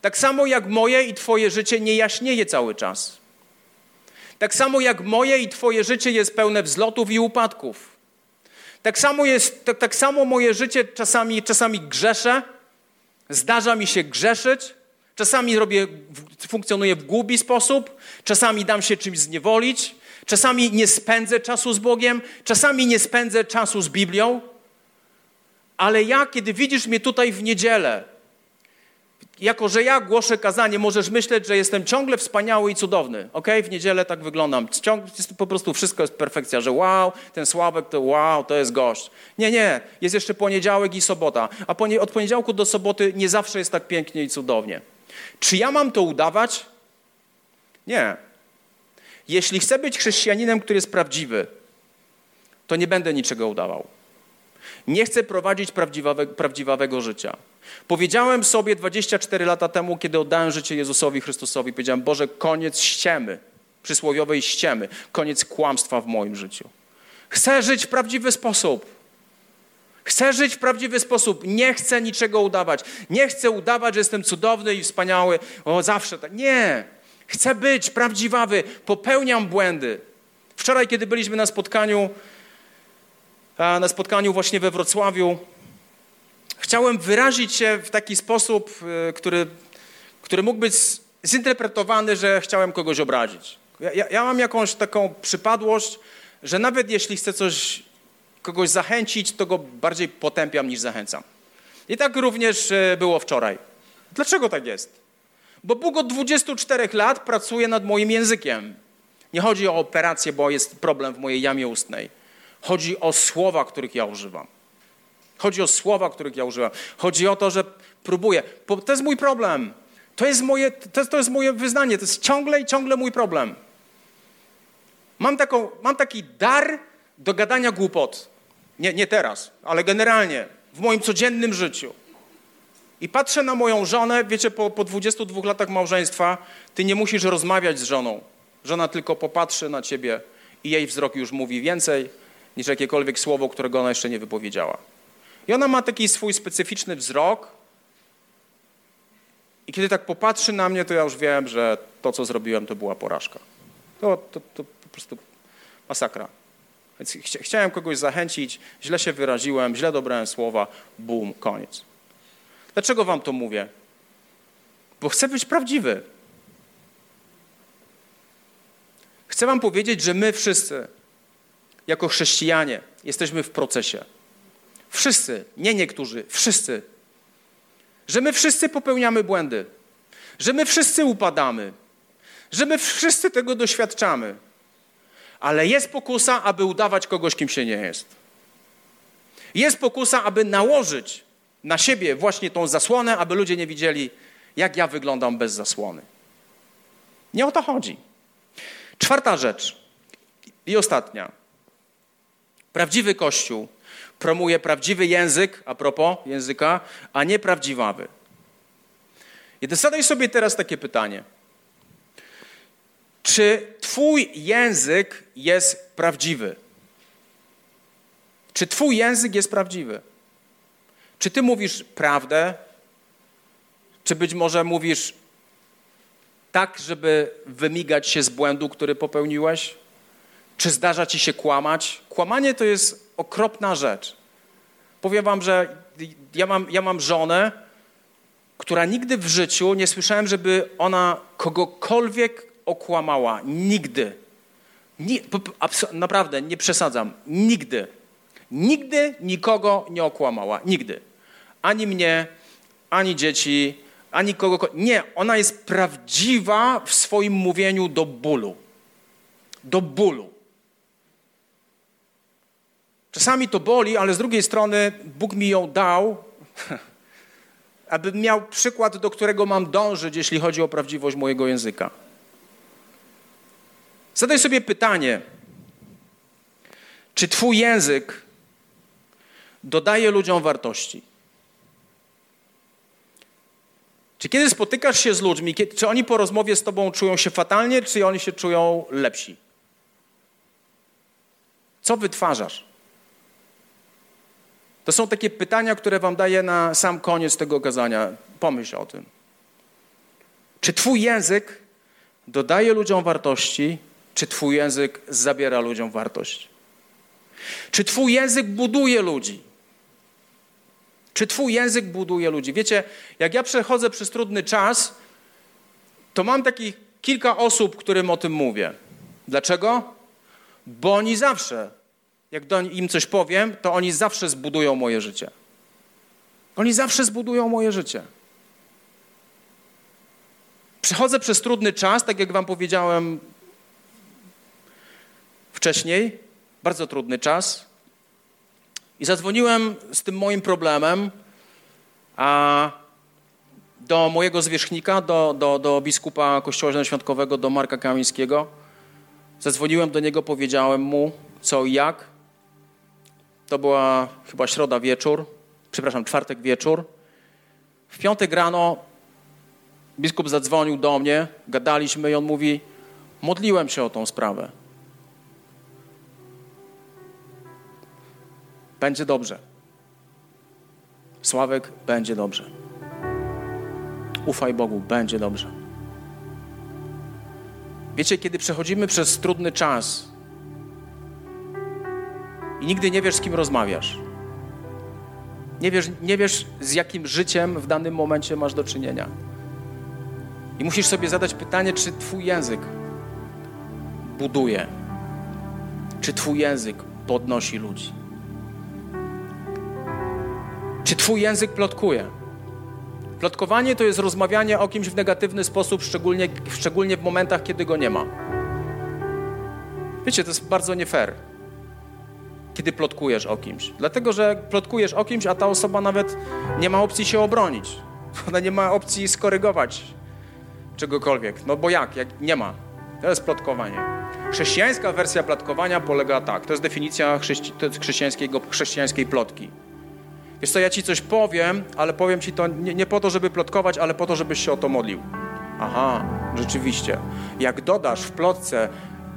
Tak samo jak moje i Twoje życie nie jaśnieje cały czas. Tak samo jak moje i Twoje życie jest pełne wzlotów i upadków. Tak samo, jest, tak, tak samo moje życie czasami, czasami grzeszę, zdarza mi się grzeszyć, czasami robię, funkcjonuję w głupi sposób, czasami dam się czymś zniewolić, czasami nie spędzę czasu z Bogiem, czasami nie spędzę czasu z Biblią, ale ja, kiedy widzisz mnie tutaj w niedzielę, jako że ja głoszę kazanie, możesz myśleć, że jestem ciągle wspaniały i cudowny. Ok? W niedzielę tak wyglądam. Ciąg, po prostu wszystko jest perfekcja, że wow, ten Sławek to wow, to jest gość. Nie, nie. Jest jeszcze poniedziałek i sobota. A od poniedziałku do soboty nie zawsze jest tak pięknie i cudownie. Czy ja mam to udawać? Nie. Jeśli chcę być chrześcijaninem, który jest prawdziwy, to nie będę niczego udawał. Nie chcę prowadzić prawdziwego, prawdziwego życia. Powiedziałem sobie 24 lata temu, kiedy oddałem życie Jezusowi Chrystusowi, powiedziałem, Boże, koniec ściemy, przysłowiowej ściemy, koniec kłamstwa w moim życiu. Chcę żyć w prawdziwy sposób. Chcę żyć w prawdziwy sposób. Nie chcę niczego udawać. Nie chcę udawać, że jestem cudowny i wspaniały. O, zawsze tak. Nie. Chcę być prawdziwawy. Popełniam błędy. Wczoraj, kiedy byliśmy na spotkaniu, na spotkaniu właśnie we Wrocławiu, chciałem wyrazić się w taki sposób, e, który, który mógł być zinterpretowany, że chciałem kogoś obrazić. Ja, ja, mam jakąś taką przypadłość, że nawet jeśli chcę coś, kogoś zachęcić, to go bardziej potępiam niż zachęcam. I tak również e, było wczoraj. Dlaczego tak jest? Bo Bóg od 24 lat pracuje nad moim językiem. Nie chodzi o operację, bo jest problem w mojej jamie ustnej. Chodzi o słowa, których ja używam. Chodzi o słowa, których ja używam. Chodzi o to, że próbuję. To jest mój problem. To jest moje, to jest, to jest moje wyznanie. To jest ciągle i ciągle mój problem. Mam, taką, mam taki dar do gadania głupot. Nie, nie teraz, ale generalnie w moim codziennym życiu. I patrzę na moją żonę, wiecie, po, po 22 latach małżeństwa, ty nie musisz rozmawiać z żoną. Żona tylko popatrzy na ciebie i jej wzrok już mówi więcej niż jakiekolwiek słowo, którego ona jeszcze nie wypowiedziała. I ona ma taki swój specyficzny wzrok. I kiedy tak popatrzy na mnie, to ja już wiem, że to, co zrobiłem, to była porażka. To, to, to po prostu masakra. Więc ch chciałem kogoś zachęcić, źle się wyraziłem, źle dobrałem słowa, bum, koniec. Dlaczego wam to mówię? Bo chcę być prawdziwy. Chcę wam powiedzieć, że my wszyscy jako chrześcijanie jesteśmy w procesie. Wszyscy, nie niektórzy, wszyscy. Że my wszyscy popełniamy błędy, że my wszyscy upadamy, że my wszyscy tego doświadczamy. Ale jest pokusa, aby udawać kogoś, kim się nie jest. Jest pokusa, aby nałożyć na siebie właśnie tą zasłonę, aby ludzie nie widzieli, jak ja wyglądam bez zasłony. Nie o to chodzi. Czwarta rzecz i ostatnia. Prawdziwy Kościół promuje prawdziwy język, a propos języka, a nie prawdziwawy. I zadaj sobie teraz takie pytanie. Czy Twój język jest prawdziwy? Czy Twój język jest prawdziwy? Czy Ty mówisz prawdę? Czy być może mówisz tak, żeby wymigać się z błędu, który popełniłeś? Czy zdarza ci się kłamać? Kłamanie to jest okropna rzecz. Powiem wam, że ja mam, ja mam żonę, która nigdy w życiu nie słyszałem, żeby ona kogokolwiek okłamała. Nigdy. Ni, naprawdę, nie przesadzam. Nigdy. Nigdy nikogo nie okłamała. Nigdy. Ani mnie, ani dzieci, ani kogo. Nie, ona jest prawdziwa w swoim mówieniu do bólu. Do bólu. Czasami to boli, ale z drugiej strony Bóg mi ją dał, abym miał przykład, do którego mam dążyć, jeśli chodzi o prawdziwość mojego języka. Zadaj sobie pytanie, czy Twój język dodaje ludziom wartości? Czy kiedy spotykasz się z ludźmi, czy oni po rozmowie z Tobą czują się fatalnie, czy oni się czują lepsi? Co wytwarzasz? To są takie pytania, które Wam daję na sam koniec tego kazania. Pomyśl o tym. Czy Twój język dodaje ludziom wartości, czy Twój język zabiera ludziom wartość? Czy Twój język buduje ludzi? Czy Twój język buduje ludzi? Wiecie, jak ja przechodzę przez trudny czas, to mam takich kilka osób, którym o tym mówię. Dlaczego? Bo oni zawsze jak im coś powiem, to oni zawsze zbudują moje życie. Oni zawsze zbudują moje życie. Przechodzę przez trudny czas, tak jak Wam powiedziałem wcześniej, bardzo trudny czas. I zadzwoniłem z tym moim problemem a do mojego zwierzchnika, do, do, do biskupa Kościoła Zielonoświątkowego, do Marka Kamińskiego. Zadzwoniłem do niego, powiedziałem mu co i jak. To była chyba środa wieczór, przepraszam, czwartek wieczór. W piątek rano biskup zadzwonił do mnie, gadaliśmy i on mówi: Modliłem się o tą sprawę. Będzie dobrze. Sławek, będzie dobrze. Ufaj Bogu, będzie dobrze. Wiecie, kiedy przechodzimy przez trudny czas, i nigdy nie wiesz, z kim rozmawiasz. Nie wiesz, nie wiesz, z jakim życiem w danym momencie masz do czynienia. I musisz sobie zadać pytanie, czy Twój język buduje, czy Twój język podnosi ludzi. Czy Twój język plotkuje? Plotkowanie to jest rozmawianie o kimś w negatywny sposób, szczególnie, szczególnie w momentach, kiedy go nie ma. Wiecie, to jest bardzo nie fair kiedy plotkujesz o kimś. Dlatego, że plotkujesz o kimś, a ta osoba nawet nie ma opcji się obronić. Ona nie ma opcji skorygować czegokolwiek. No bo jak? jak? Nie ma. To jest plotkowanie. Chrześcijańska wersja plotkowania polega tak. To jest definicja chrześci chrześcijańskiej plotki. Wiesz co, ja ci coś powiem, ale powiem ci to nie, nie po to, żeby plotkować, ale po to, żebyś się o to modlił. Aha, rzeczywiście. Jak dodasz w plotce,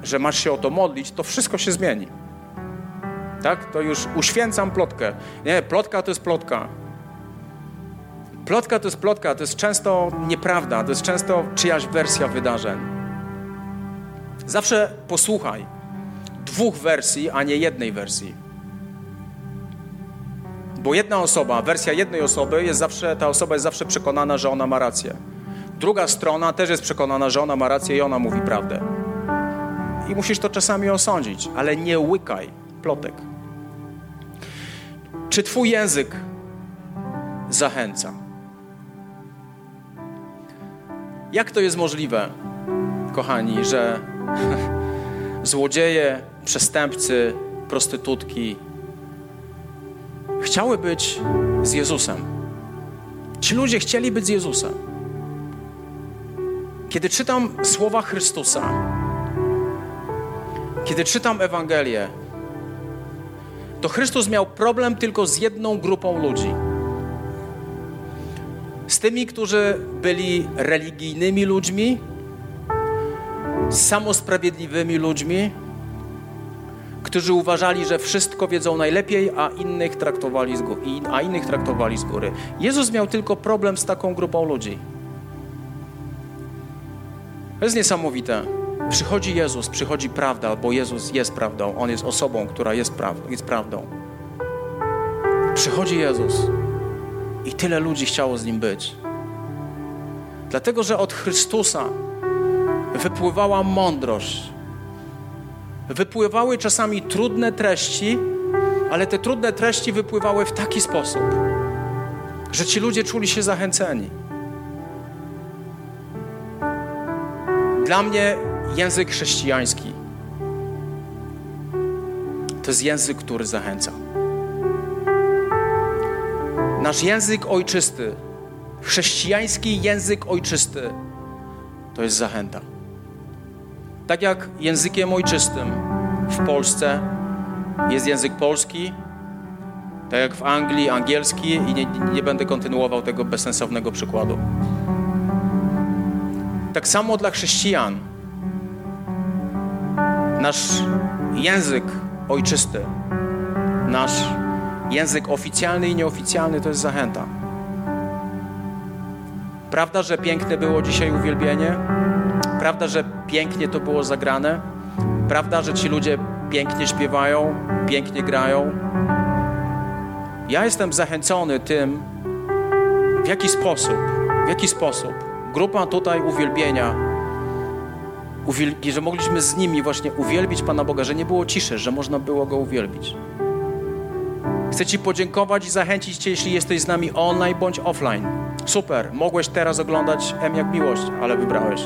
że masz się o to modlić, to wszystko się zmieni tak? To już uświęcam plotkę. Nie, plotka to jest plotka. Plotka to jest plotka, to jest często nieprawda, to jest często czyjaś wersja wydarzeń. Zawsze posłuchaj dwóch wersji, a nie jednej wersji. Bo jedna osoba, wersja jednej osoby jest zawsze, ta osoba jest zawsze przekonana, że ona ma rację. Druga strona też jest przekonana, że ona ma rację i ona mówi prawdę. I musisz to czasami osądzić, ale nie łykaj plotek. Czy Twój język zachęca? Jak to jest możliwe, kochani, że złodzieje, przestępcy, prostytutki chciały być z Jezusem? Ci ludzie chcieli być z Jezusem. Kiedy czytam słowa Chrystusa, kiedy czytam Ewangelię, to Chrystus miał problem tylko z jedną grupą ludzi. Z tymi, którzy byli religijnymi ludźmi, samosprawiedliwymi ludźmi, którzy uważali, że wszystko wiedzą najlepiej, a innych traktowali z góry, a innych traktowali z góry. Jezus miał tylko problem z taką grupą ludzi. To jest niesamowite. Przychodzi Jezus, przychodzi prawda, bo Jezus jest prawdą. On jest osobą, która jest, praw jest prawdą. Przychodzi Jezus i tyle ludzi chciało z nim być. Dlatego, że od Chrystusa wypływała mądrość. Wypływały czasami trudne treści, ale te trudne treści wypływały w taki sposób, że ci ludzie czuli się zachęceni. Dla mnie język chrześcijański to jest język, który zachęca. Nasz język ojczysty, chrześcijański język ojczysty, to jest zachęta. Tak jak językiem ojczystym w Polsce jest język polski, tak jak w Anglii angielski i nie, nie będę kontynuował tego bezsensownego przykładu. Tak samo dla chrześcijan nasz język ojczysty, nasz język oficjalny i nieoficjalny to jest zachęta. Prawda, że piękne było dzisiaj uwielbienie? Prawda, że pięknie to było zagrane? Prawda, że ci ludzie pięknie śpiewają, pięknie grają? Ja jestem zachęcony tym, w jaki sposób, w jaki sposób grupa tutaj uwielbienia, uwielbi, że mogliśmy z nimi właśnie uwielbić Pana Boga, że nie było ciszy, że można było Go uwielbić. Chcę Ci podziękować i zachęcić Cię, jeśli jesteś z nami online bądź offline. Super, mogłeś teraz oglądać M jak miłość, ale wybrałeś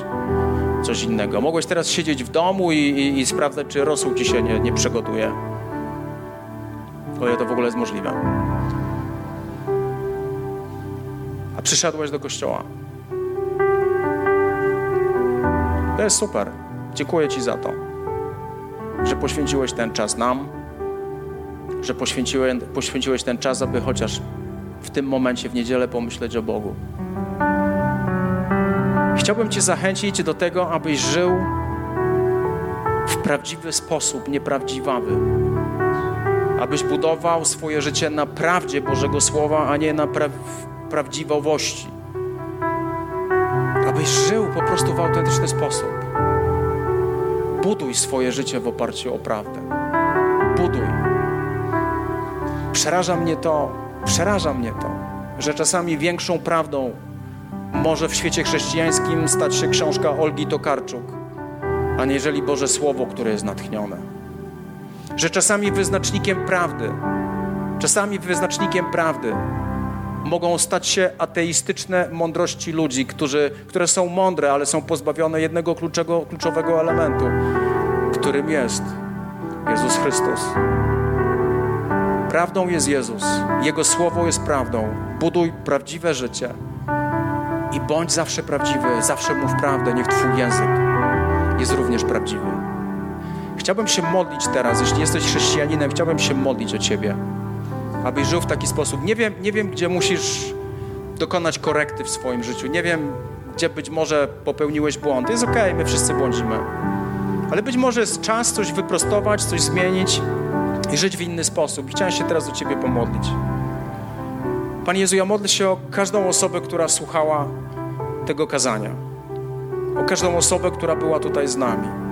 coś innego. Mogłeś teraz siedzieć w domu i, i, i sprawdzać, czy rosół Ci się nie, nie przygotuje. O ile to w ogóle jest możliwe. A przyszedłeś do kościoła. To jest super. Dziękuję Ci za to, że poświęciłeś ten czas nam, że poświęciłeś, poświęciłeś ten czas, aby chociaż w tym momencie, w niedzielę, pomyśleć o Bogu. Chciałbym Cię zachęcić do tego, abyś żył w prawdziwy sposób, nieprawdziwawy. Abyś budował swoje życie na prawdzie Bożego Słowa, a nie na pra prawdziwości. Abyś żył po prostu w autentyczny sposób. Buduj swoje życie w oparciu o prawdę. Buduj. Przeraża mnie to, przeraża mnie to, że czasami większą prawdą może w świecie chrześcijańskim stać się książka Olgi Tokarczuk, aniżeli Boże Słowo, które jest natchnione. Że czasami wyznacznikiem prawdy, czasami wyznacznikiem prawdy mogą stać się ateistyczne mądrości ludzi, którzy, które są mądre, ale są pozbawione jednego kluczego, kluczowego elementu, którym jest Jezus Chrystus. Prawdą jest Jezus, Jego Słowo jest prawdą. Buduj prawdziwe życie i bądź zawsze prawdziwy, zawsze mów prawdę, niech Twój język jest również prawdziwy. Chciałbym się modlić teraz, jeśli jesteś chrześcijaninem, chciałbym się modlić o Ciebie, abyś żył w taki sposób. Nie wiem, nie wiem gdzie musisz dokonać korekty w swoim życiu. Nie wiem, gdzie być może popełniłeś błąd. Jest okej, okay, my wszyscy błądzimy. Ale być może jest czas coś wyprostować, coś zmienić i żyć w inny sposób. Chciałem się teraz do Ciebie pomodlić. Panie Jezu, ja modlę się o każdą osobę, która słuchała tego kazania. O każdą osobę, która była tutaj z nami.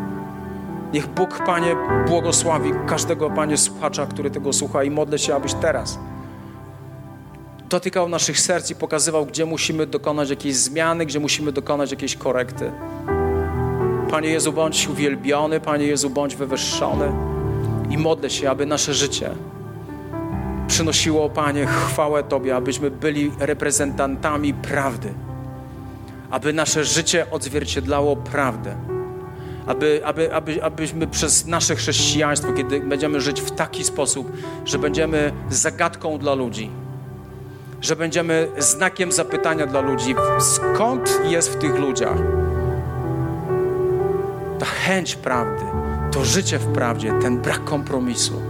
Niech Bóg, Panie, błogosławi każdego, Panie, słuchacza, który tego słucha i modlę się, abyś teraz dotykał naszych serc i pokazywał, gdzie musimy dokonać jakiejś zmiany, gdzie musimy dokonać jakiejś korekty. Panie Jezu, bądź uwielbiony, Panie Jezu, bądź wywyższony. I modlę się, aby nasze życie przynosiło, Panie, chwałę Tobie, abyśmy byli reprezentantami prawdy, aby nasze życie odzwierciedlało prawdę, aby, aby, aby, abyśmy przez nasze chrześcijaństwo, kiedy będziemy żyć w taki sposób, że będziemy zagadką dla ludzi, że będziemy znakiem zapytania dla ludzi, skąd jest w tych ludziach ta chęć prawdy, to życie w prawdzie, ten brak kompromisu.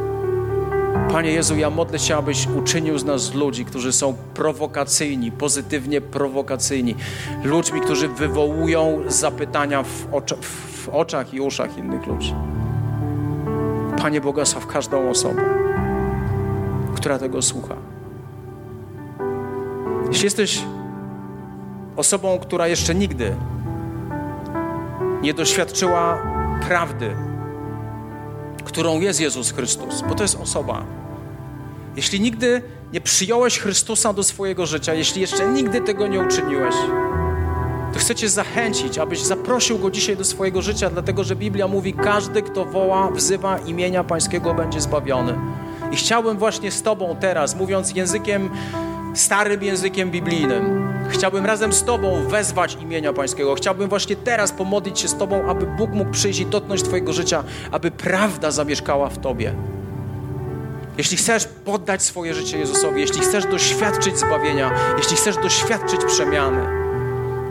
Panie Jezu, ja modlę się, abyś uczynił z nas ludzi, którzy są prowokacyjni, pozytywnie prowokacyjni. Ludźmi, którzy wywołują zapytania w, ocza, w oczach i uszach innych ludzi. Panie błogosław każdą osobę, która tego słucha. Jeśli jesteś osobą, która jeszcze nigdy nie doświadczyła prawdy, którą jest Jezus Chrystus, bo to jest osoba. Jeśli nigdy nie przyjąłeś Chrystusa do swojego życia, jeśli jeszcze nigdy tego nie uczyniłeś, to chcę Cię zachęcić, abyś zaprosił Go dzisiaj do swojego życia, dlatego że Biblia mówi, każdy, kto woła, wzywa imienia Pańskiego, będzie zbawiony. I chciałbym właśnie z Tobą teraz, mówiąc językiem, starym językiem biblijnym, chciałbym razem z Tobą wezwać imienia Pańskiego. Chciałbym właśnie teraz pomodlić się z Tobą, aby Bóg mógł przyjść i dotknąć Twojego życia, aby prawda zamieszkała w Tobie. Jeśli chcesz poddać swoje życie Jezusowi, jeśli chcesz doświadczyć zbawienia, jeśli chcesz doświadczyć przemiany,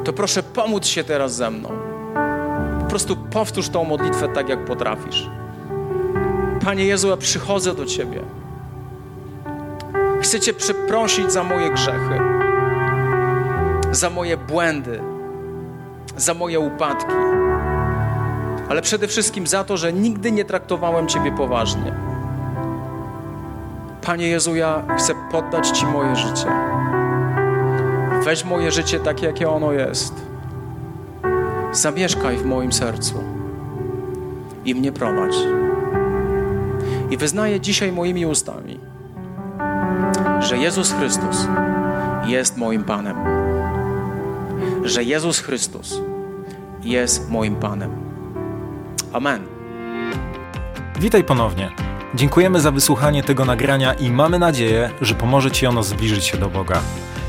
to proszę pomóc się teraz ze mną. Po prostu powtórz tą modlitwę tak, jak potrafisz. Panie Jezu, ja przychodzę do Ciebie. Chcę Cię przeprosić za moje grzechy, za moje błędy, za moje upadki, ale przede wszystkim za to, że nigdy nie traktowałem Ciebie poważnie. Panie Jezu, ja chcę poddać Ci moje życie. Weź moje życie takie, jakie ono jest. Zamieszkaj w moim sercu i mnie prowadź. I wyznaję dzisiaj moimi ustami, że Jezus Chrystus jest moim Panem. Że Jezus Chrystus jest moim Panem. Amen. Witaj ponownie. Dziękujemy za wysłuchanie tego nagrania i mamy nadzieję, że pomoże Ci ono zbliżyć się do Boga.